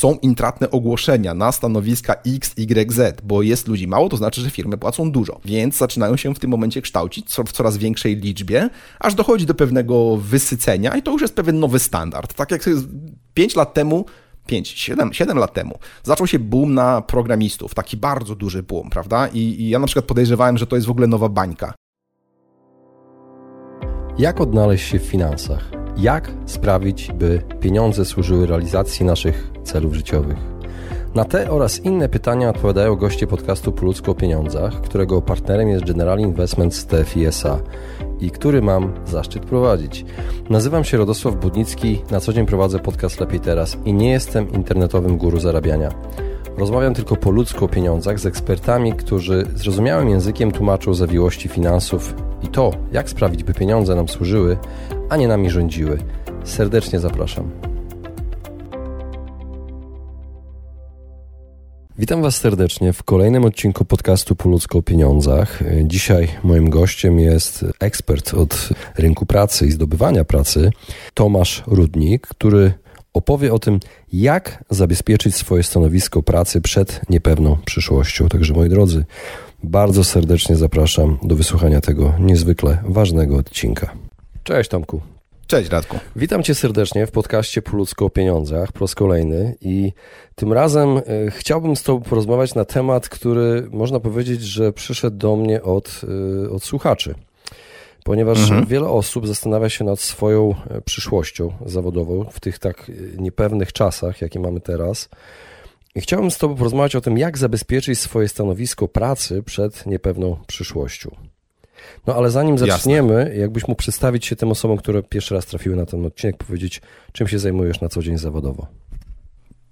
są intratne ogłoszenia na stanowiska X, Y, Z, bo jest ludzi mało, to znaczy, że firmy płacą dużo, więc zaczynają się w tym momencie kształcić w coraz większej liczbie, aż dochodzi do pewnego wysycenia i to już jest pewien nowy standard. Tak jak 5 lat temu 5, 7, 7 lat temu, zaczął się boom na programistów, taki bardzo duży boom, prawda? I, I, ja na przykład podejrzewałem, że to jest w ogóle nowa bańka. Jak odnaleźć się w finansach? Jak sprawić, by pieniądze służyły realizacji naszych celów życiowych? Na te oraz inne pytania odpowiadają goście podcastu Po o pieniądzach, którego partnerem jest General Investments TFISA i który mam zaszczyt prowadzić. Nazywam się Radosław Budnicki, na co dzień prowadzę podcast Lepiej Teraz i nie jestem internetowym guru zarabiania. Rozmawiam tylko po ludzku o pieniądzach z ekspertami, którzy zrozumiałym językiem tłumaczą zawiłości finansów i to, jak sprawić, by pieniądze nam służyły, a nie nami rządziły. Serdecznie zapraszam. Witam Was serdecznie w kolejnym odcinku podcastu Po ludzko o pieniądzach. Dzisiaj moim gościem jest ekspert od rynku pracy i zdobywania pracy, Tomasz Rudnik, który opowie o tym, jak zabezpieczyć swoje stanowisko pracy przed niepewną przyszłością. Także moi drodzy, bardzo serdecznie zapraszam do wysłuchania tego niezwykle ważnego odcinka. Cześć Tomku. Cześć Radku. Witam Cię serdecznie w podcaście Po ludzko o pieniądzach, po raz kolejny i tym razem e, chciałbym z Tobą porozmawiać na temat, który można powiedzieć, że przyszedł do mnie od, e, od słuchaczy ponieważ mhm. wiele osób zastanawia się nad swoją e, przyszłością zawodową w tych tak niepewnych czasach, jakie mamy teraz. I chciałbym z Tobą porozmawiać o tym, jak zabezpieczyć swoje stanowisko pracy przed niepewną przyszłością. No ale zanim zaczniemy, Jasne. jakbyś mógł przedstawić się tym osobom, które pierwszy raz trafiły na ten odcinek, powiedzieć, czym się zajmujesz na co dzień zawodowo.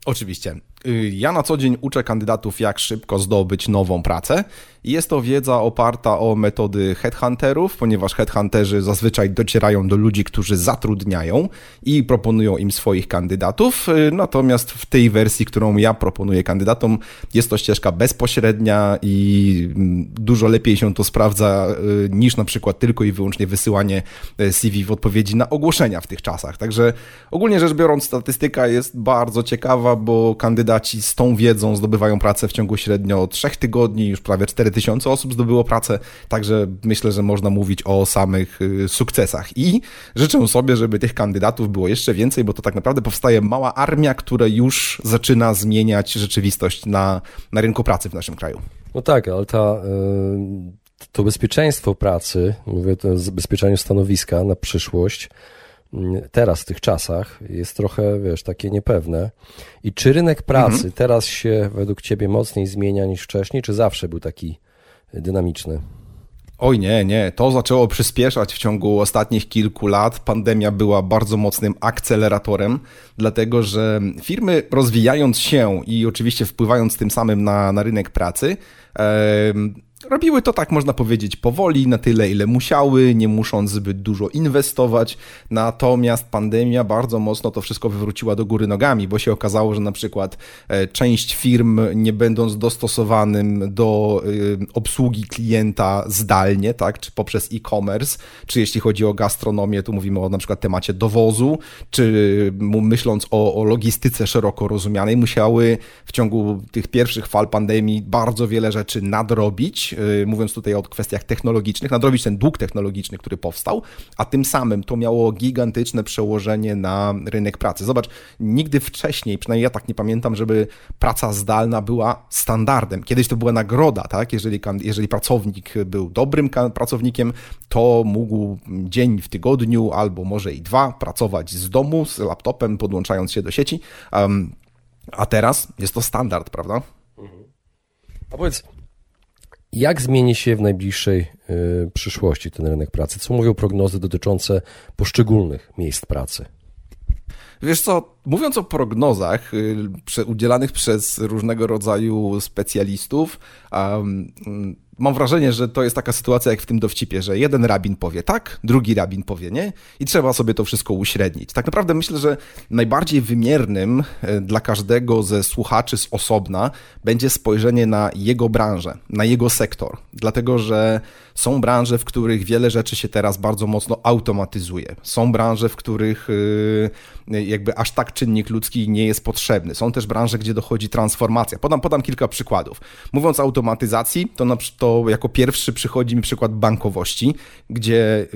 Oczywiście. Y, ja na co dzień uczę kandydatów, jak szybko zdobyć nową pracę. Jest to wiedza oparta o metody headhunterów, ponieważ headhunterzy zazwyczaj docierają do ludzi, którzy zatrudniają i proponują im swoich kandydatów. Y, natomiast w tej wersji, którą ja proponuję kandydatom, jest to ścieżka bezpośrednia i mm, dużo lepiej się to sprawdza y, niż na przykład tylko i wyłącznie wysyłanie CV w odpowiedzi na ogłoszenia w tych czasach. Także ogólnie rzecz biorąc, statystyka jest bardzo ciekawa, bo kandydaci z tą wiedzą zdobywają pracę w ciągu średnio 3 tygodni, już prawie 4000 osób zdobyło pracę, także myślę, że można mówić o samych y, sukcesach. I życzę sobie, żeby tych kandydatów było jeszcze więcej, bo to tak naprawdę powstaje mała armia, która już zaczyna zmieniać rzeczywistość na, na rynku pracy w naszym kraju. No tak, ale ta, y, to bezpieczeństwo pracy, mówię o bezpieczeniu stanowiska na przyszłość, teraz w tych czasach jest trochę, wiesz, takie niepewne. I czy rynek pracy mhm. teraz się według Ciebie mocniej zmienia niż wcześniej, czy zawsze był taki dynamiczny? Oj nie, nie. To zaczęło przyspieszać w ciągu ostatnich kilku lat. Pandemia była bardzo mocnym akceleratorem, dlatego że firmy rozwijając się i oczywiście wpływając tym samym na, na rynek pracy, Robiły to tak, można powiedzieć, powoli, na tyle, ile musiały, nie musząc zbyt dużo inwestować. Natomiast pandemia bardzo mocno to wszystko wywróciła do góry nogami, bo się okazało, że na przykład e, część firm, nie będąc dostosowanym do e, obsługi klienta zdalnie, tak, czy poprzez e-commerce, czy jeśli chodzi o gastronomię, tu mówimy o na przykład temacie dowozu, czy myśląc o, o logistyce szeroko rozumianej, musiały w ciągu tych pierwszych fal pandemii bardzo wiele rzeczy nadrobić Y, mówiąc tutaj o kwestiach technologicznych, nadrobić ten dług technologiczny, który powstał, a tym samym to miało gigantyczne przełożenie na rynek pracy. Zobacz, nigdy wcześniej, przynajmniej ja tak nie pamiętam, żeby praca zdalna była standardem. Kiedyś to była nagroda, tak? Jeżeli, jeżeli pracownik był dobrym pracownikiem, to mógł dzień w tygodniu albo może i dwa pracować z domu, z laptopem, podłączając się do sieci. Um, a teraz jest to standard, prawda? Mhm. A powiedz, jak zmieni się w najbliższej y, przyszłości ten rynek pracy? Co mówią prognozy dotyczące poszczególnych miejsc pracy? Wiesz co, mówiąc o prognozach y, udzielanych przez różnego rodzaju specjalistów, um, mam wrażenie, że to jest taka sytuacja jak w tym dowcipie, że jeden rabin powie tak, drugi rabin powie nie i trzeba sobie to wszystko uśrednić. Tak naprawdę myślę, że najbardziej wymiernym e, dla każdego ze słuchaczy z osobna będzie spojrzenie na jego branżę, na jego sektor, dlatego że są branże, w których wiele rzeczy się teraz bardzo mocno automatyzuje. Są branże, w których e, jakby aż tak czynnik ludzki nie jest potrzebny. Są też branże, gdzie dochodzi transformacja. Podam, podam kilka przykładów. Mówiąc o automatyzacji, to, na, to jako pierwszy przychodzi mi przykład bankowości, gdzie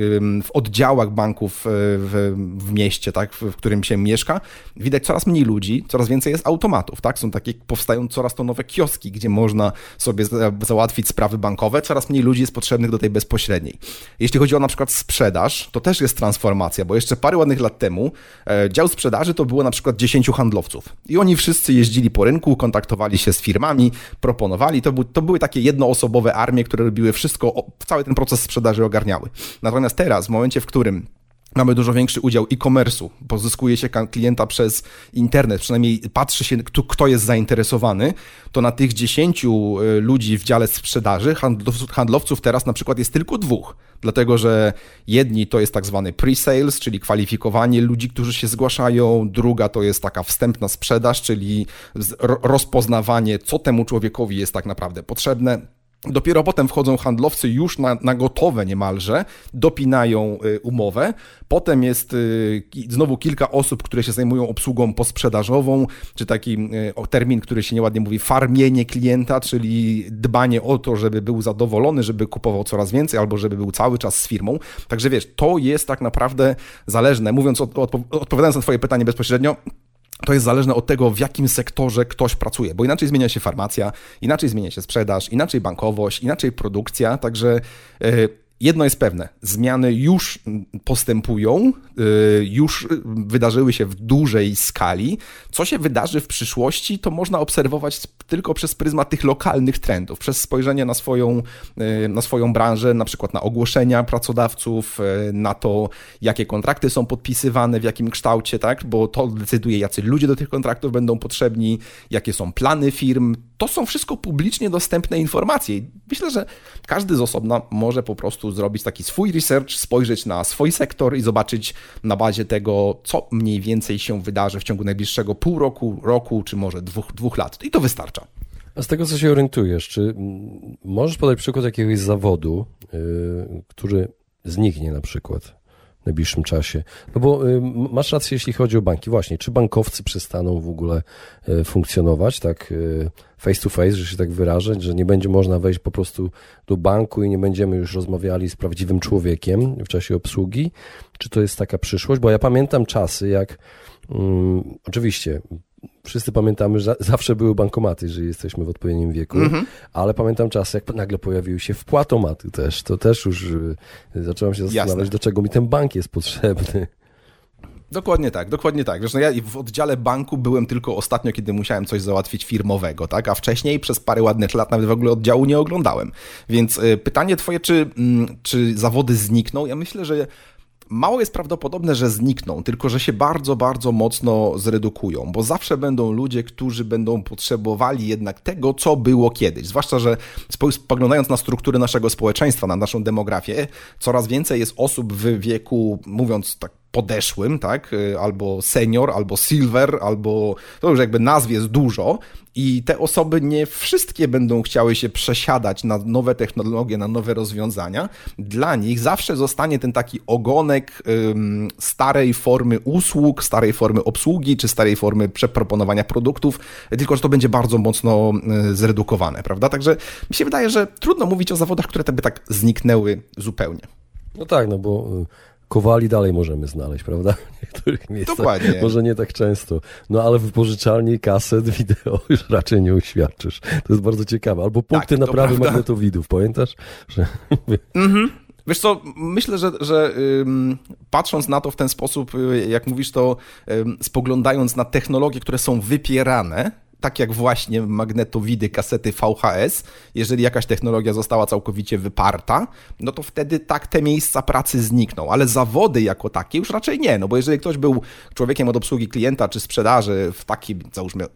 w oddziałach banków e, w, w mieście, tak, w którym się mieszka, widać coraz mniej ludzi, coraz więcej jest automatów. Tak? Są takie, powstają coraz to nowe kioski, gdzie można sobie załatwić sprawy bankowe, coraz mniej ludzi jest potrzebnych do tej bezpośredniej. Jeśli chodzi o na przykład sprzedaż, to też jest transformacja, bo jeszcze parę ładnych lat temu e, dział sprzedaży to było na przykład 10 handlowców i oni wszyscy jeździli po rynku, kontaktowali się z firmami, proponowali. To, był, to były takie jednoosobowe armie, które robiły wszystko, cały ten proces sprzedaży ogarniały. Natomiast teraz, w momencie, w którym Mamy dużo większy udział e-commerce'u, pozyskuje się klienta przez internet, przynajmniej patrzy się, kto, kto jest zainteresowany, to na tych 10 e, ludzi w dziale sprzedaży, handlowców teraz na przykład jest tylko dwóch, dlatego że jedni to jest tak zwany pre-sales, czyli kwalifikowanie ludzi, którzy się zgłaszają, druga to jest taka wstępna sprzedaż, czyli rozpoznawanie, co temu człowiekowi jest tak naprawdę potrzebne Dopiero potem wchodzą handlowcy już na, na gotowe niemalże, dopinają y, umowę. Potem jest y, znowu kilka osób, które się zajmują obsługą posprzedażową, czy taki y, termin, który się nieładnie mówi, farmienie klienta, czyli dbanie o to, żeby był zadowolony, żeby kupował coraz więcej, albo żeby był cały czas z firmą. Także wiesz, to jest tak naprawdę zależne. Mówiąc, odpowiadając na Twoje pytanie bezpośrednio, to jest zależne od tego, w jakim sektorze ktoś pracuje, bo inaczej zmienia się farmacja, inaczej zmienia się sprzedaż, inaczej bankowość, inaczej produkcja, także e, Jedno jest pewne, zmiany już postępują, y, już wydarzyły się w dużej skali. Co się wydarzy w przyszłości, to można obserwować tylko przez pryzmat tych lokalnych trendów, przez spojrzenie na swoją, y, na swoją branżę, na przykład na ogłoszenia pracodawców, y, na to, jakie kontrakty są podpisywane, w jakim kształcie, tak? bo to decyduje, jacy ludzie do tych kontraktów będą potrzebni, jakie są plany firm. To są wszystko publicznie dostępne informacje. Myślę, że każdy z osobna może po prostu zrobić taki swój research, spojrzeć na swój sektor i zobaczyć na bazie tego, co mniej więcej się wydarzy w ciągu najbliższego pół roku, roku czy może dwóch, dwóch lat. I to wystarcza. A z tego, co się orientujesz, czy możesz podać przykład jakiegoś zawodu, yy, który zniknie na przykład? W najbliższym czasie. No bo y, masz rację, jeśli chodzi o banki. Właśnie, czy bankowcy przestaną w ogóle y, funkcjonować tak y, face to face, że się tak wyrażę, że nie będzie można wejść po prostu do banku i nie będziemy już rozmawiali z prawdziwym człowiekiem w czasie obsługi? Czy to jest taka przyszłość? Bo ja pamiętam czasy, jak um, oczywiście wszyscy pamiętamy, że zawsze były bankomaty, jeżeli jesteśmy w odpowiednim wieku, mm -hmm. ale pamiętam czas, jak nagle pojawiły się wpłatomaty też. To też już y, zacząłem się zastanawiać, Jasne. do czego mi ten bank jest potrzebny. Dokładnie tak, dokładnie tak. Zresztą ja w oddziale banku byłem tylko ostatnio, kiedy musiałem coś załatwić firmowego, tak? A wcześniej przez parę ładnych lat nawet w ogóle oddziału nie oglądałem. Więc y, pytanie twoje, czy, mm, czy zawody znikną? Ja myślę, że mało jest prawdopodobne, że znikną, tylko że się bardzo, bardzo mocno zredukują, bo zawsze będą ludzie, którzy będą potrzebowali jednak tego, co było kiedyś. Zwłaszcza, że spoglądając na strukturę naszego społeczeństwa, na naszą demografię, coraz więcej jest osób w wieku, mówiąc tak podeszłym, tak, y, albo senior, albo silver, albo to już jakby nazw jest dużo i te osoby nie wszystkie będą chciały się przesiadać na nowe technologie, na nowe rozwiązania. Dla nich zawsze zostanie ten taki ogonek ym, starej formy usług, starej formy obsługi, czy starej formy przeproponowania produktów, tylko że to będzie bardzo mocno y, zredukowane, prawda? Także mi się wydaje, że trudno mówić o zawodach, które by tak zniknęły zupełnie. No tak, no bo y, Kowali dalej możemy znaleźć, prawda? W niektórych miejscach. Dokładnie. Może nie tak często. No ale w wypożyczalni kaset wideo już raczej nie uświadczysz. To jest bardzo ciekawe. Albo punkty tak, naprawy prawda. magnetowidów, pamiętasz? Że... Mhm. Wiesz co, myślę, że, że ym, patrząc na to w ten sposób, y, jak mówisz to, ym, spoglądając na technologie, które są wypierane, tak jak właśnie magnetowidy, kasety VHS, jeżeli jakaś technologia została całkowicie wyparta, no to wtedy tak te miejsca pracy znikną, ale zawody jako takie już raczej nie, no bo jeżeli ktoś był człowiekiem od obsługi klienta czy sprzedaży w takim, załóżmy,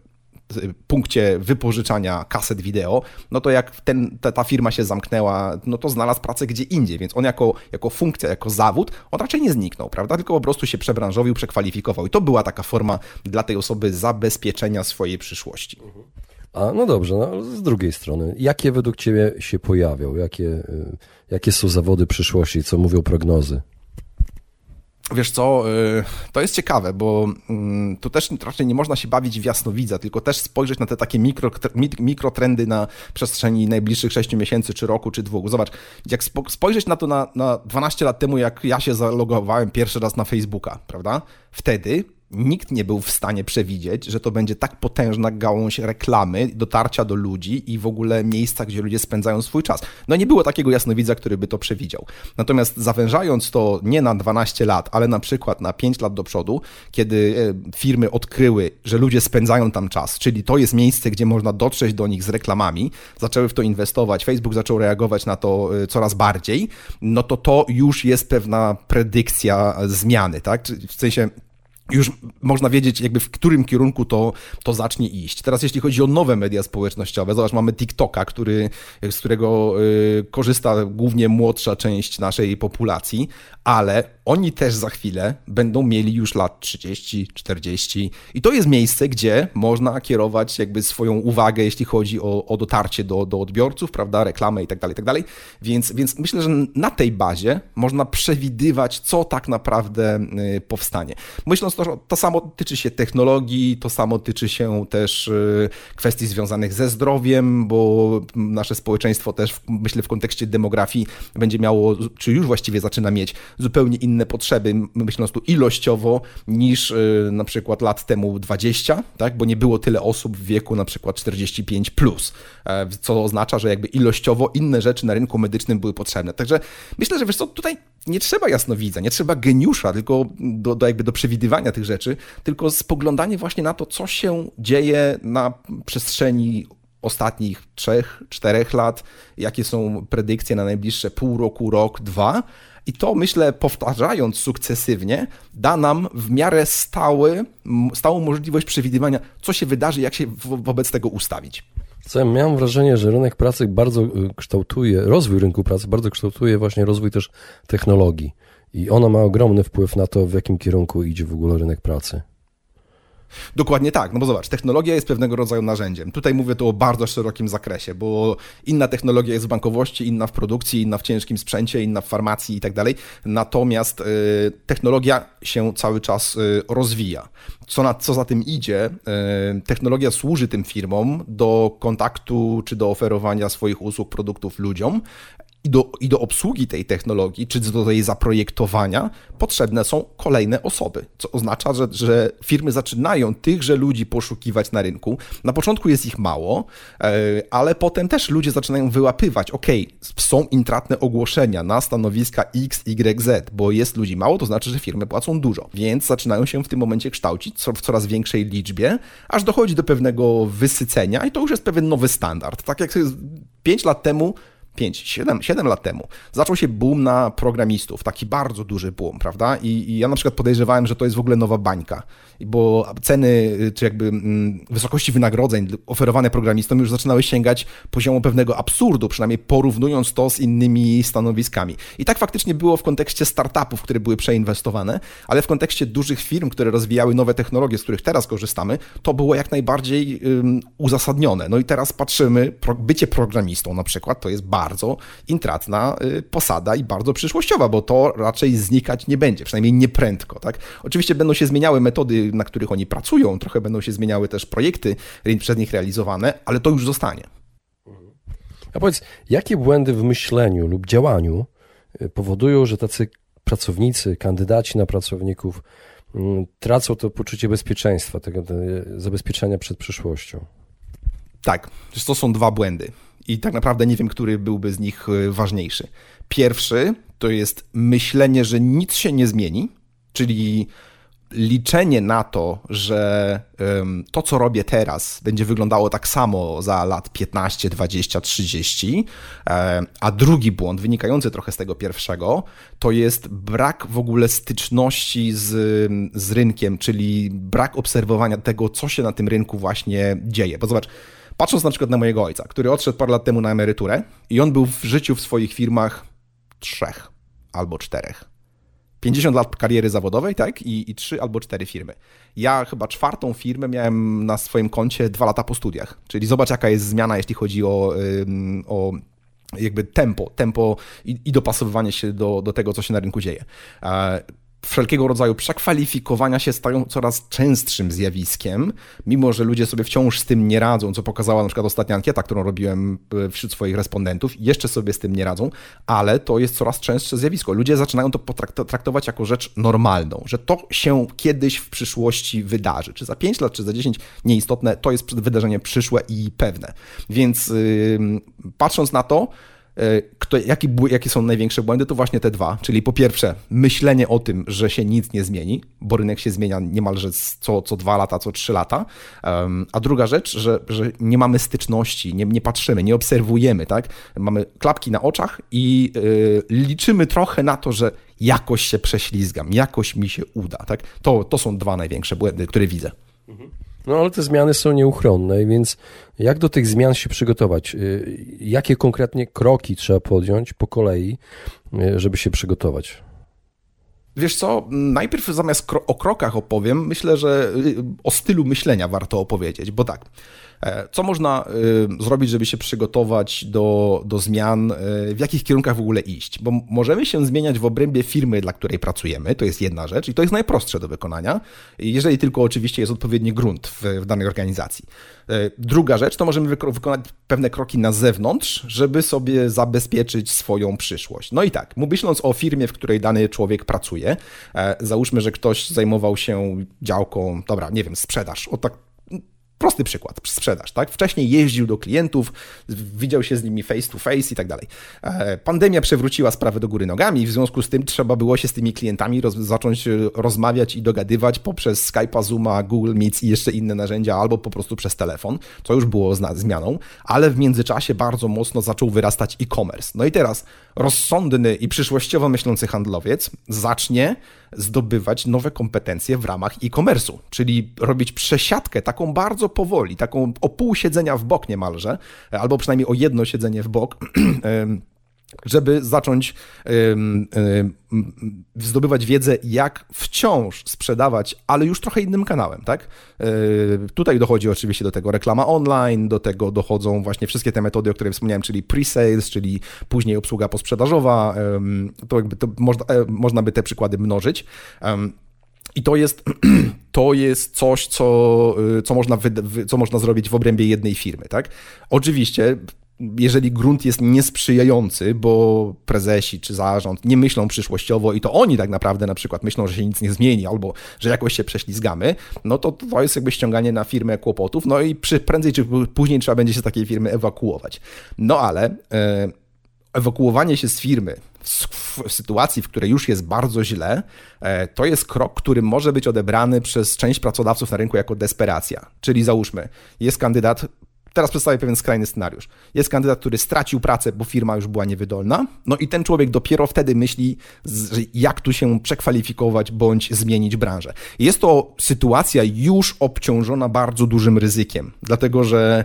punkcie wypożyczania kaset wideo, no to jak ten, ta, ta, firma się zamknęła, no to znalazł pracę gdzie indziej, więc on jako, jako funkcja, jako zawód, on raczej nie zniknął, prawda? Tylko po prostu się przebranżowił, przekwalifikował i to była taka forma dla tej osoby zabezpieczenia swojej przyszłości. A no dobrze, no, z drugiej strony, jakie według Ciebie się pojawią? Jakie, y, jakie są zawody przyszłości? Co mówią prognozy? Wiesz co, y, to jest ciekawe, bo mm, tu też raczej nie można się bawić w jasnowidza, tylko też spojrzeć na te takie mikro, mikrotrendy na przestrzeni najbliższych 6 miesięcy, czy roku, czy dwóch. Zobacz, jak spojrzeć na to na, na 12 lat temu, jak ja się zalogowałem pierwszy raz na Facebooka, prawda? Wtedy nikt nie był w stanie przewidzieć, że to będzie tak potężna gałąź reklamy, dotarcia do ludzi i w ogóle miejsca, gdzie ludzie spędzają swój czas. No nie było takiego jasnowidza, który by to przewidział. Natomiast zawężając to nie na 12 lat, ale na przykład na 5 lat do przodu, kiedy e, firmy odkryły, że ludzie spędzają tam czas, czyli to jest miejsce, gdzie można dotrzeć do nich z reklamami, zaczęły w to inwestować, Facebook zaczął reagować na to e, coraz bardziej, no to to już jest pewna predykcja zmiany, tak? W sensie już można wiedzieć, jakby w którym kierunku to, to zacznie iść. Teraz, jeśli chodzi o nowe media społecznościowe, zobacz, mamy TikToka, który, z którego y, korzysta głównie młodsza część naszej populacji, ale oni też za chwilę będą mieli już lat 30, 40 i to jest miejsce, gdzie można kierować jakby swoją uwagę, jeśli chodzi o, o dotarcie do, do odbiorców, prawda, reklamę i tak dalej, tak dalej. Więc, więc myślę, że na tej bazie można przewidywać, co tak naprawdę y, powstanie. Myśląc to, to samo tyczy się technologii, to samo tyczy się też y, kwestii związanych ze zdrowiem, bo nasze społeczeństwo też, myślę, w kontekście demografii będzie miało, czy już właściwie zaczyna mieć zupełnie inne potrzeby, myśląc tu ilościowo, niż y, na przykład lat temu 20, tak? bo nie było tyle osób w wieku na przykład 45 plus, e, co oznacza, że jakby ilościowo inne rzeczy na rynku medycznym były potrzebne. Także myślę, że wiesz co, tutaj nie trzeba jasnowidza, nie trzeba geniusza, tylko do, do jakby do przewidywania tych rzeczy, tylko spoglądanie właśnie na to, co się dzieje na przestrzeni ostatnich trzech, czterech lat, jakie są predykcje na najbliższe pół roku, rok, dwa. I to myślę, powtarzając sukcesywnie, da nam w miarę stały, stałą możliwość przewidywania, co się wydarzy, jak się wo wobec tego ustawić. Co ja miałem wrażenie, że rynek pracy bardzo y, kształtuje, rozwój rynku pracy bardzo kształtuje właśnie rozwój też technologii. I ona ma ogromny wpływ na to, w jakim kierunku idzie w ogóle rynek pracy. Dokładnie tak, no bo zobacz, technologia jest pewnego rodzaju narzędziem. Tutaj mówię tu o bardzo szerokim zakresie, bo inna technologia jest w bankowości, inna w produkcji, inna w ciężkim sprzęcie, inna w farmacji i tak dalej. Natomiast y, technologia się cały czas y, rozwija. Co, na, co za tym idzie, y, technologia służy tym firmom do kontaktu czy do oferowania swoich usług, produktów ludziom, i do, i do obsługi tej technologii, czy do jej zaprojektowania, potrzebne są kolejne osoby. Co oznacza, że, że firmy zaczynają tychże ludzi poszukiwać na rynku. Na początku jest ich mało, e, ale potem też ludzie zaczynają wyłapywać, ok, są intratne ogłoszenia na stanowiska X, Y, Z, bo jest ludzi mało, to znaczy, że firmy płacą dużo. Więc zaczynają się w tym momencie kształcić w coraz większej liczbie, aż dochodzi do pewnego wysycenia i to już jest pewien nowy standard. Tak jak 5 lat temu 5, 7, 7 lat temu, zaczął się boom na programistów, taki bardzo duży boom, prawda? I, I, ja na przykład podejrzewałem, że to jest w ogóle nowa bańka, bo ceny, czy jakby mm, wysokości wynagrodzeń oferowane programistom już zaczynały sięgać poziomu pewnego absurdu, przynajmniej porównując to z innymi stanowiskami. I tak faktycznie było w kontekście startupów, które były przeinwestowane, ale w kontekście dużych firm, które rozwijały nowe technologie, z których teraz korzystamy, to było jak najbardziej uzasadnione. No i teraz patrzymy, pro, bycie programistą na przykład, to jest bardzo bardzo intratna y, posada i bardzo przyszłościowa, bo to raczej znikać nie będzie, przynajmniej nie prędko. Tak? Oczywiście będą się zmieniały metody, na których oni pracują, trochę będą się zmieniały też projekty przez nich realizowane, ale to już zostanie. A powiedz, jakie błędy w myśleniu lub działaniu y, powodują, że tacy pracownicy, kandydaci na pracowników mm, tracą to poczucie bezpieczeństwa, tego zabezpieczenia przed przyszłością? Tak, to są dwa błędy i tak naprawdę nie wiem, który byłby z nich e, ważniejszy. Pierwszy to jest myślenie, że nic się nie zmieni, czyli liczenie na to, że to, co robię teraz, będzie wyglądało tak samo za lat 15, 20, 30. A drugi błąd, wynikający trochę z tego pierwszego, to jest brak w ogóle styczności z, z rynkiem, czyli brak obserwowania tego, co się na tym rynku właśnie dzieje. Bo zobacz, Patrząc na przykład na mojego ojca, który odszedł parę lat temu na emeryturę i on był w życiu w swoich firmach trzech albo czterech. 50 lat kariery zawodowej, tak? I, I trzy albo cztery firmy. Ja chyba czwartą firmę miałem na swoim koncie dwa lata po studiach. Czyli zobacz, jaka jest zmiana, jeśli chodzi o, o jakby tempo, tempo i, i dopasowywanie się do, do tego, co się na rynku dzieje. Wszelkiego rodzaju przekwalifikowania się stają coraz częstszym zjawiskiem, mimo że ludzie sobie wciąż z tym nie radzą, co pokazała na przykład ostatnia ankieta, którą robiłem e, wśród swoich respondentów, jeszcze sobie z tym nie radzą, ale to jest coraz częstsze zjawisko. Ludzie zaczynają to potraktować jako rzecz normalną, że to się kiedyś w przyszłości wydarzy. Czy za 5 lat, czy za 10, nieistotne, to jest wydarzenie przyszłe i pewne. Więc yy, patrząc na to, kto, jaki, jakie są największe błędy, to właśnie te dwa. Czyli po pierwsze, myślenie o tym, że się nic nie zmieni, bo rynek się zmienia niemalże co, co dwa lata, co trzy lata. A druga rzecz, że, że nie mamy styczności, nie, nie patrzymy, nie obserwujemy, tak? Mamy klapki na oczach i yy, liczymy trochę na to, że jakoś się prześlizgam, jakoś mi się uda, tak? To, to są dwa największe błędy, które widzę. Mhm. No ale te zmiany są nieuchronne, więc jak do tych zmian się przygotować? Y, jakie konkretnie kroki trzeba podjąć po kolei, y, żeby się przygotować? Wiesz co, najpierw zamiast kro o krokach opowiem, myślę, że y, o stylu myślenia warto opowiedzieć, bo tak. E, co można y, zrobić, żeby się przygotować do, do zmian, y, w jakich kierunkach w ogóle iść? Bo możemy się zmieniać w obrębie firmy, dla której pracujemy, to jest jedna rzecz i to jest najprostsze do wykonania, jeżeli tylko oczywiście jest odpowiedni grunt w, w danej organizacji. E, druga rzecz to możemy wykonać pewne kroki na zewnątrz, żeby sobie zabezpieczyć swoją przyszłość. No i tak, myśląc o firmie, w której dany człowiek pracuje, e, załóżmy, że ktoś zajmował się działką, dobra, nie wiem, sprzedaż, o tak Prosty przykład, sprzedaż, tak? Wcześniej jeździł do klientów, widział się z nimi face to face i tak dalej. E, pandemia przewróciła sprawę do góry nogami, w związku z tym trzeba było się z tymi klientami roz, zacząć e, rozmawiać i dogadywać poprzez Skype'a, Zooma, Google Meets i jeszcze inne narzędzia, albo po prostu przez telefon, co już było zmianą, ale w międzyczasie bardzo mocno zaczął wyrastać e-commerce. No i teraz rozsądny i przyszłościowo myślący handlowiec zacznie zdobywać nowe kompetencje w ramach e-commerce'u, czyli robić przesiadkę taką bardzo powoli, taką o pół siedzenia w bok niemalże, albo przynajmniej o jedno siedzenie w bok. żeby zacząć zdobywać wiedzę, jak wciąż sprzedawać, ale już trochę innym kanałem, tak? E, tutaj dochodzi oczywiście do tego reklama online, do tego dochodzą właśnie wszystkie te metody, o których wspomniałem, czyli pre-sales, czyli później obsługa posprzedażowa, to jakby to można, e, można by te przykłady mnożyć. I to jest, to jest coś, co, y, co, można co można zrobić w obrębie jednej firmy. Tak? Oczywiście jeżeli grunt jest niesprzyjający, bo prezesi czy zarząd nie myślą przyszłościowo i to oni tak naprawdę na przykład myślą, że się nic nie zmieni albo że jakoś się prześlizgamy, no to to jest jakby ściąganie na firmę kłopotów, no i przy, prędzej czy później trzeba będzie się z takiej firmy ewakuować. No ale e, ewakuowanie się z firmy w sytuacji, w której już jest bardzo źle, e, to jest krok, który może być odebrany przez część pracodawców na rynku jako desperacja. Czyli załóżmy, jest kandydat, Teraz przedstawię pewien skrajny scenariusz. Jest kandydat, który stracił pracę, bo firma już była niewydolna, no i ten człowiek dopiero wtedy myśli, jak tu się przekwalifikować bądź zmienić branżę. Jest to sytuacja już obciążona bardzo dużym ryzykiem, dlatego że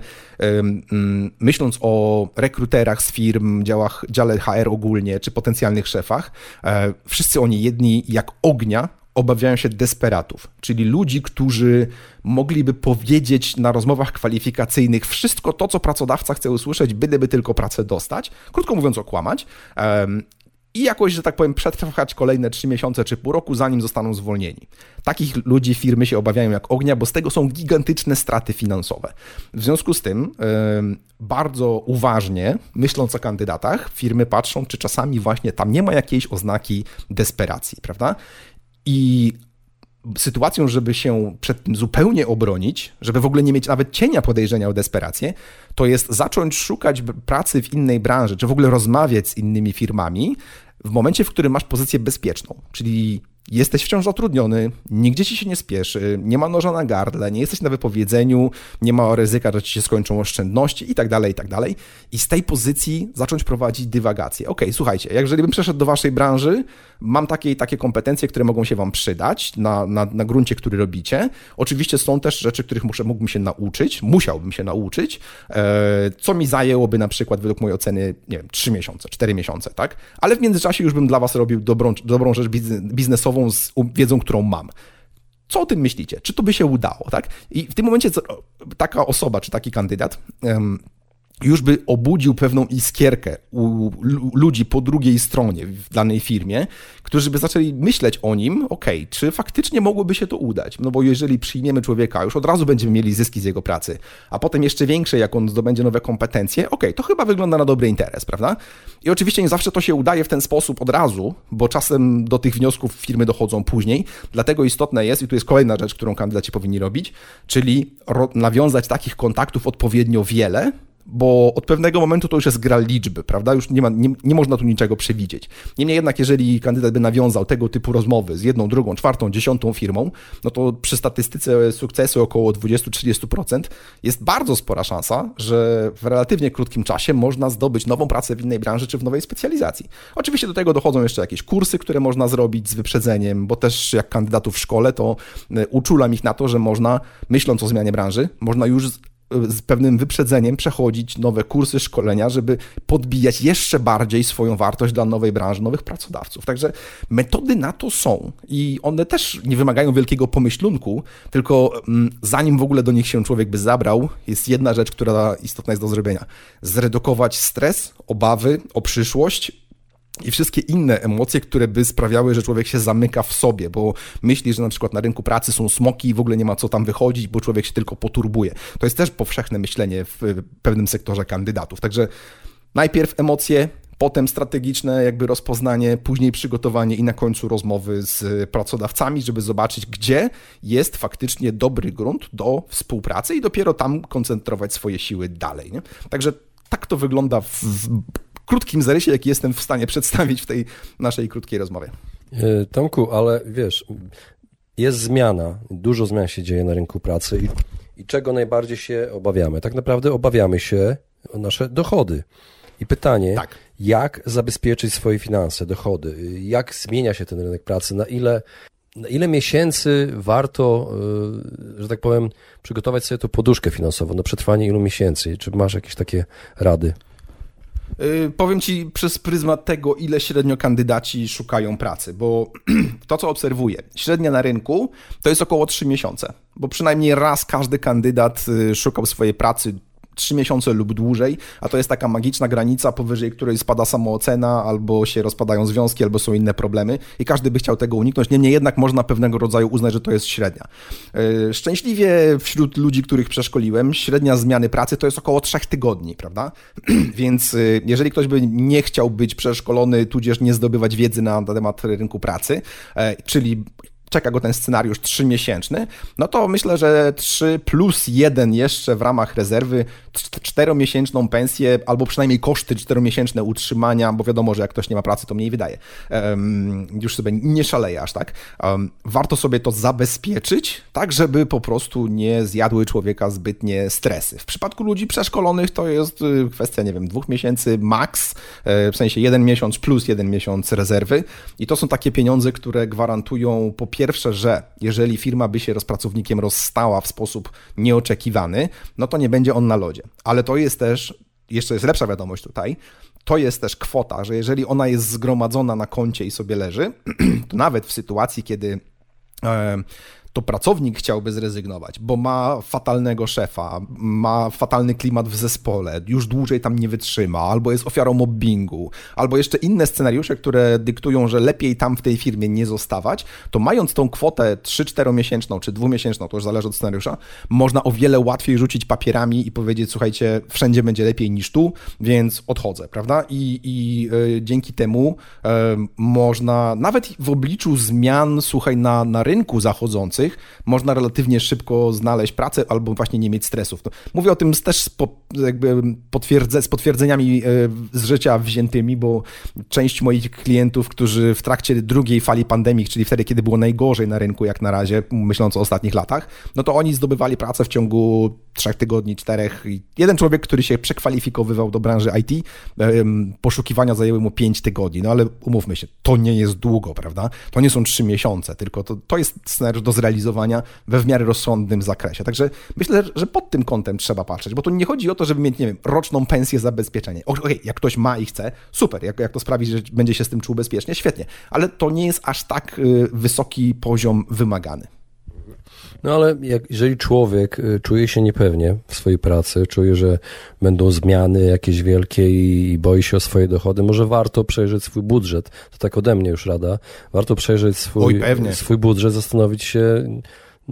myśląc o rekruterach z firm, działach, dziale HR ogólnie, czy potencjalnych szefach, e, wszyscy oni jedni jak ognia obawiają się desperatów, czyli ludzi, którzy mogliby powiedzieć na rozmowach kwalifikacyjnych wszystko to, co pracodawca chce usłyszeć, byleby tylko pracę dostać, krótko mówiąc okłamać, i jakoś, że tak powiem, przetrwać kolejne trzy miesiące czy pół roku, zanim zostaną zwolnieni. Takich ludzi firmy się obawiają jak ognia, bo z tego są gigantyczne straty finansowe. W związku z tym bardzo uważnie, myśląc o kandydatach, firmy patrzą, czy czasami właśnie tam nie ma jakiejś oznaki desperacji, prawda? I sytuacją, żeby się przed tym zupełnie obronić, żeby w ogóle nie mieć nawet cienia podejrzenia o desperację, to jest zacząć szukać pracy w innej branży, czy w ogóle rozmawiać z innymi firmami w momencie, w którym masz pozycję bezpieczną, czyli jesteś wciąż zatrudniony, nigdzie ci się nie spieszy, nie ma noża na gardle, nie jesteś na wypowiedzeniu, nie ma ryzyka, że ci się skończą oszczędności i tak dalej, i tak dalej. I z tej pozycji zacząć prowadzić dywagację. Ok, słuchajcie, jeżeli bym przeszedł do waszej branży, mam takie i takie kompetencje, które mogą się wam przydać na, na, na gruncie, który robicie. Oczywiście są też rzeczy, których muszę, mógłbym się nauczyć, musiałbym się nauczyć, e, co mi zajęłoby na przykład według mojej oceny, nie wiem, 3 miesiące, 4 miesiące, tak? Ale w międzyczasie już bym dla was robił dobrą, dobrą rzecz biznesową z wiedzą, którą mam. Co o tym myślicie? Czy to by się udało, tak? I w tym momencie taka osoba, czy taki kandydat już by obudził pewną iskierkę u ludzi po drugiej stronie w danej firmie, którzy by zaczęli myśleć o nim, ok, czy faktycznie mogłoby się to udać? No bo jeżeli przyjmiemy człowieka, już od razu będziemy mieli zyski z jego pracy, a potem jeszcze większe, jak on zdobędzie nowe kompetencje, ok, to chyba wygląda na dobry interes, prawda? I oczywiście nie zawsze to się udaje w ten sposób od razu, bo czasem do tych wniosków firmy dochodzą później, dlatego istotne jest, i tu jest kolejna rzecz, którą kandydaci powinni robić, czyli nawiązać takich kontaktów odpowiednio wiele, bo od pewnego momentu to już jest gra liczby, prawda? Już nie, ma, nie, nie można tu niczego przewidzieć. Niemniej jednak, jeżeli kandydat by nawiązał tego typu rozmowy z jedną, drugą, czwartą, dziesiątą firmą, no to przy statystyce sukcesu około 20-30% jest bardzo spora szansa, że w relatywnie krótkim czasie można zdobyć nową pracę w innej branży czy w nowej specjalizacji. Oczywiście do tego dochodzą jeszcze jakieś kursy, które można zrobić z wyprzedzeniem, bo też jak kandydatów w szkole, to e, uczulam ich na to, że można, myśląc o zmianie branży, można już z pewnym wyprzedzeniem przechodzić nowe kursy, szkolenia, żeby podbijać jeszcze bardziej swoją wartość dla nowej branży, nowych pracodawców. Także metody na to są i one też nie wymagają wielkiego pomyślunku, tylko mm, zanim w ogóle do nich się człowiek by zabrał, jest jedna rzecz, która istotna jest do zrobienia. Zredukować stres, obawy o przyszłość, i wszystkie inne emocje, które by sprawiały, że człowiek się zamyka w sobie, bo myśli, że na przykład na rynku pracy są smoki i w ogóle nie ma co tam wychodzić, bo człowiek się tylko poturbuje. To jest też powszechne myślenie w pewnym sektorze kandydatów. Także najpierw emocje, potem strategiczne jakby rozpoznanie, później przygotowanie i na końcu rozmowy z pracodawcami, żeby zobaczyć, gdzie jest faktycznie dobry grunt do współpracy i dopiero tam koncentrować swoje siły dalej. Nie? Także tak to wygląda w krótkim zarysie, jaki jestem w stanie przedstawić w tej naszej krótkiej rozmowie. E, Tomku, ale wiesz, jest zmiana, dużo zmian się dzieje na rynku pracy i, i czego najbardziej się obawiamy? Tak naprawdę obawiamy się o nasze dochody. I pytanie, tak. jak zabezpieczyć swoje finanse, dochody? Jak zmienia się ten rynek pracy? Na ile, na ile miesięcy warto, e, że tak powiem, przygotować sobie tą poduszkę finansową na przetrwanie ilu miesięcy? Czy masz jakieś takie rady? Yy, powiem Ci przez pryzmat tego, ile średnio kandydaci szukają pracy, bo to, co obserwuję, średnia na rynku to jest około 3 miesiące, bo przynajmniej raz każdy kandydat y, szukał swojej pracy trzy miesiące lub dłużej, a to jest taka magiczna granica, powyżej której spada samoocena, albo się rozpadają związki, albo są inne problemy i każdy by chciał tego uniknąć. Niemniej jednak można pewnego rodzaju uznać, że to jest średnia. E, szczęśliwie wśród ludzi, których przeszkoliłem, średnia zmiany pracy to jest około trzech tygodni, prawda? Więc e, jeżeli ktoś by nie chciał być przeszkolony, tudzież nie zdobywać wiedzy na temat rynku pracy, e, czyli czeka go ten scenariusz trzymiesięczny, no to myślę, że 3 plus 1 jeszcze w ramach rezerwy, czteromiesięczną pensję, albo przynajmniej koszty czteromiesięczne utrzymania, bo wiadomo, że jak ktoś nie ma pracy, to mniej wydaje. Um, już sobie nie szaleje aż tak. Um, warto sobie to zabezpieczyć, tak żeby po prostu nie zjadły człowieka zbytnie stresy. W przypadku ludzi przeszkolonych to jest y, kwestia, nie wiem, dwóch miesięcy max, e, w sensie jeden miesiąc plus jeden miesiąc rezerwy i to są takie pieniądze, które gwarantują po pierwsze pierwsze, że jeżeli firma by się z pracownikiem rozstała w sposób nieoczekiwany, no to nie będzie on na lodzie. Ale to jest też, jeszcze jest lepsza wiadomość tutaj, to jest też kwota, że jeżeli ona jest zgromadzona na koncie i sobie leży, to nawet w sytuacji, kiedy e, to pracownik chciałby zrezygnować, bo ma fatalnego szefa, ma fatalny klimat w zespole, już dłużej tam nie wytrzyma, albo jest ofiarą mobbingu, albo jeszcze inne scenariusze, które dyktują, że lepiej tam w tej firmie nie zostawać, to mając tą kwotę 3-4 miesięczną czy dwumiesięczną, to już zależy od scenariusza, można o wiele łatwiej rzucić papierami i powiedzieć, słuchajcie, wszędzie będzie lepiej niż tu, więc odchodzę, prawda? I, i y, dzięki temu y, można nawet w obliczu zmian, słuchaj, na, na rynku można relatywnie szybko znaleźć pracę albo właśnie nie mieć stresów. Mówię o tym też z, jakby potwierdze, z potwierdzeniami e, z życia wziętymi, bo część moich klientów, którzy w trakcie drugiej fali pandemii, czyli wtedy, kiedy było najgorzej na rynku jak na razie, myśląc o ostatnich latach, no to oni zdobywali pracę w ciągu trzech tygodni, czterech. Jeden człowiek, który się przekwalifikowywał do branży IT, poszukiwania zajęły mu pięć tygodni, no ale umówmy się, to nie jest długo, prawda? To nie są trzy miesiące, tylko to, to jest scenariusz do zrealizowania realizowania we w miarę rozsądnym zakresie. Także myślę, że pod tym kątem trzeba patrzeć, bo tu nie chodzi o to, żeby mieć, nie wiem, roczną pensję zabezpieczenie. Okej, okay, jak ktoś ma i chce, super, jak, jak to sprawi, że będzie się z tym czuł bezpiecznie, świetnie, ale to nie jest aż tak y, wysoki poziom wymagany. No ale jak, jeżeli człowiek y, czuje się niepewnie w swojej pracy, czuje, że będą zmiany jakieś wielkie i, i boi się o swoje dochody, może warto przejrzeć swój budżet. To tak ode mnie już rada. Warto przejrzeć swój, Oj, swój budżet, zastanowić się,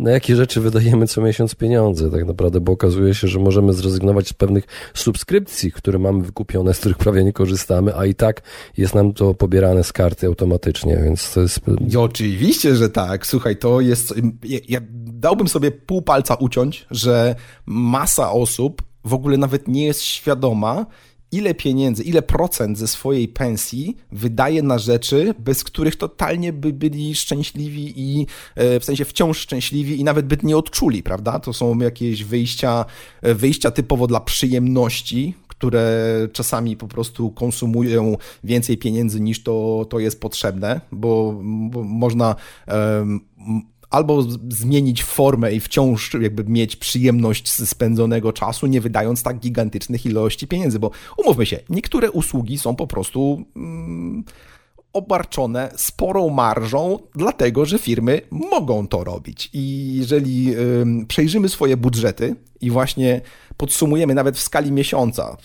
na jakie rzeczy wydajemy co miesiąc pieniądze, tak naprawdę, bo okazuje się, że możemy zrezygnować z pewnych subskrypcji, które mamy wykupione, z których prawie nie korzystamy, a i tak jest nam to pobierane z karty automatycznie, więc to jest... I oczywiście, że tak. Słuchaj, to jest... Ja, ja dałbym sobie pół palca uciąć, że masa osób w ogóle nawet nie jest świadoma, ile pieniędzy, ile procent ze swojej pensji wydaje na rzeczy, bez których totalnie by byli szczęśliwi i e, w sensie wciąż szczęśliwi i nawet by nie odczuli, prawda? To są jakieś wyjścia, e, wyjścia typowo dla przyjemności, które czasami po prostu konsumują więcej pieniędzy niż to, to jest potrzebne, bo, bo można um, albo zmienić formę i wciąż jakby mieć przyjemność z spędzonego czasu, nie wydając tak gigantycznych ilości pieniędzy, bo umówmy się, niektóre usługi są po prostu mm, obarczone sporą marżą, dlatego że firmy mogą to robić. I jeżeli przejrzymy swoje budżety i właśnie podsumujemy nawet w skali miesiąca,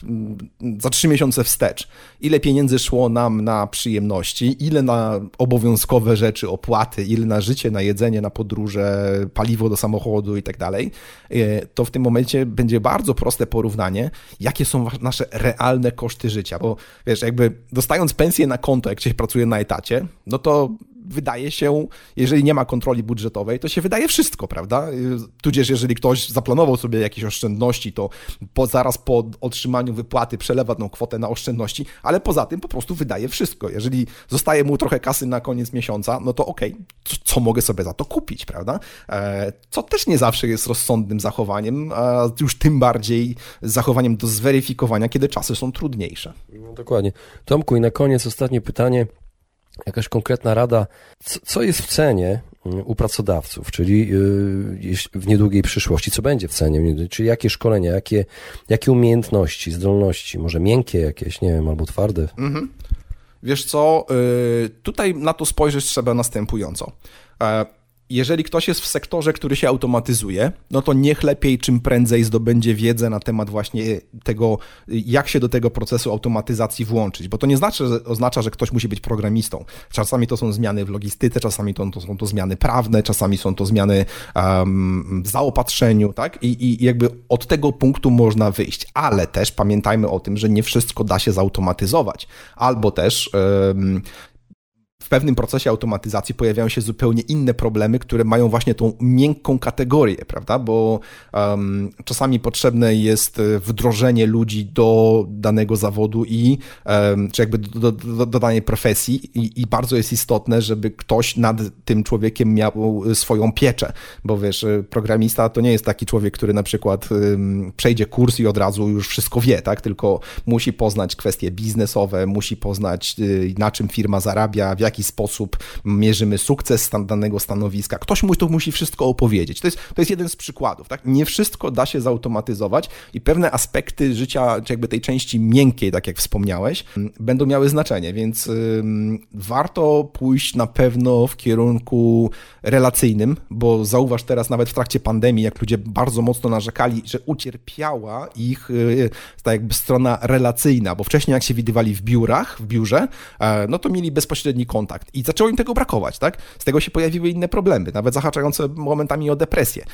za trzy miesiące wstecz, ile pieniędzy szło nam na przyjemności, ile na obowiązkowe rzeczy, opłaty, ile na życie, na jedzenie, na podróże, paliwo do samochodu i tak dalej, e, to w tym momencie będzie bardzo proste porównanie, jakie są nasze realne koszty życia, bo wiesz, jakby dostając pensję na konto, jak się pracuje na etacie, no to wydaje się, jeżeli nie ma kontroli budżetowej, to się wydaje wszystko, prawda? Tudzież jeżeli ktoś zaplanował sobie jakieś oszczędności, to po, zaraz po otrzymaniu wypłaty przelewa tą kwotę na oszczędności, ale poza tym po prostu wydaje wszystko. Jeżeli zostaje mu trochę kasy na koniec miesiąca, no to okej, okay, co, co, mogę sobie za to kupić, prawda? E, co też nie zawsze jest rozsądnym zachowaniem, a już tym bardziej zachowaniem do zweryfikowania, kiedy czasy są trudniejsze. No, dokładnie. Tomku, i na koniec ostatnie pytanie jakaś konkretna rada, co jest w cenie mm, u pracodawców, czyli y, w niedługiej przyszłości, co będzie w cenie, czyli jakie szkolenia, jakie, jakie umiejętności, zdolności, może miękkie jakieś, nie wiem, albo twarde. Mhm. Wiesz co, y, tutaj na to spojrzeć trzeba następująco. Jeżeli ktoś jest w sektorze, który się automatyzuje, no to niech lepiej czym prędzej zdobędzie wiedzę na temat właśnie tego, jak się do tego procesu automatyzacji włączyć, bo to nie znaczy, że, oznacza, że ktoś musi być programistą. Czasami to są zmiany w logistyce, czasami to, to są to zmiany prawne, czasami są to zmiany um, w zaopatrzeniu, tak? I, I jakby od tego punktu można wyjść, ale też pamiętajmy o tym, że nie wszystko da się zautomatyzować, albo też um, w pewnym procesie automatyzacji pojawiają się zupełnie inne problemy, które mają właśnie tą miękką kategorię, prawda? Bo um, czasami potrzebne jest e, wdrożenie ludzi do danego zawodu i um, czy jakby do, do, do danej profesji I, i, bardzo jest istotne, żeby ktoś nad tym człowiekiem miał e, swoją pieczę, bo wiesz, e, programista to nie jest taki człowiek, który na przykład um, przejdzie kurs i od razu już wszystko wie, tak? Tylko musi poznać kwestie biznesowe, musi poznać na czym firma zarabia, w jaki jaki sposób mierzymy sukces danego stanowiska. Ktoś mu to musi wszystko opowiedzieć. To jest, to jest jeden z przykładów. Tak? Nie wszystko da się zautomatyzować i pewne aspekty życia, czy jakby tej części miękkiej, tak jak wspomniałeś, będą miały znaczenie, więc warto pójść na pewno w kierunku relacyjnym, bo zauważ teraz nawet w trakcie pandemii, jak ludzie bardzo mocno narzekali, że ucierpiała ich y, ta jakby strona relacyjna, bo wcześniej jak się widywali w biurach, w biurze, e, no to mieli bezpośredni kontakt kontakt. I zaczęło im tego brakować, tak? Z tego się pojawiły inne problemy, nawet zahaczające momentami o depresję.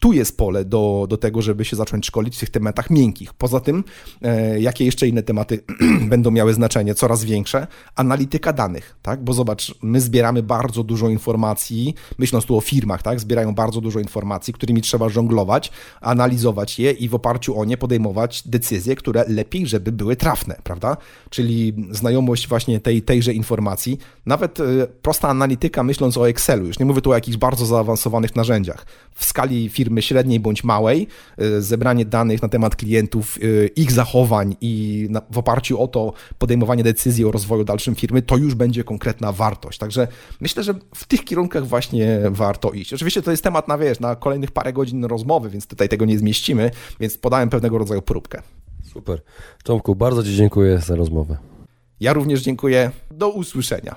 Tu jest pole do, do tego, żeby się zacząć szkolić w tych tematach miękkich. Poza tym, e, jakie jeszcze inne tematy będą miały znaczenie, coraz większe? Analityka danych, tak? Bo zobacz, my zbieramy bardzo dużo informacji, myśląc tu o firmach, tak? Zbierają bardzo dużo informacji, którymi trzeba żonglować, analizować je i w oparciu o nie podejmować decyzje, które lepiej, żeby były trafne, prawda? Czyli znajomość właśnie tej, tejże informacji nawet y, prosta analityka, myśląc o Excelu, już nie mówię tu o jakichś bardzo zaawansowanych narzędziach, w skali firmy średniej bądź małej, y, zebranie danych na temat klientów, y, ich zachowań i w oparciu o to podejmowanie decyzji o rozwoju dalszym firmy, to już będzie konkretna wartość. Także myślę, że w tych kierunkach właśnie warto iść. Oczywiście to jest temat na, wiesz, na kolejnych parę godzin rozmowy, więc tutaj tego nie zmieścimy, więc podałem pewnego rodzaju próbkę. Super. Tomku, bardzo Ci dziękuję za rozmowę. Ja również dziękuję. Do usłyszenia.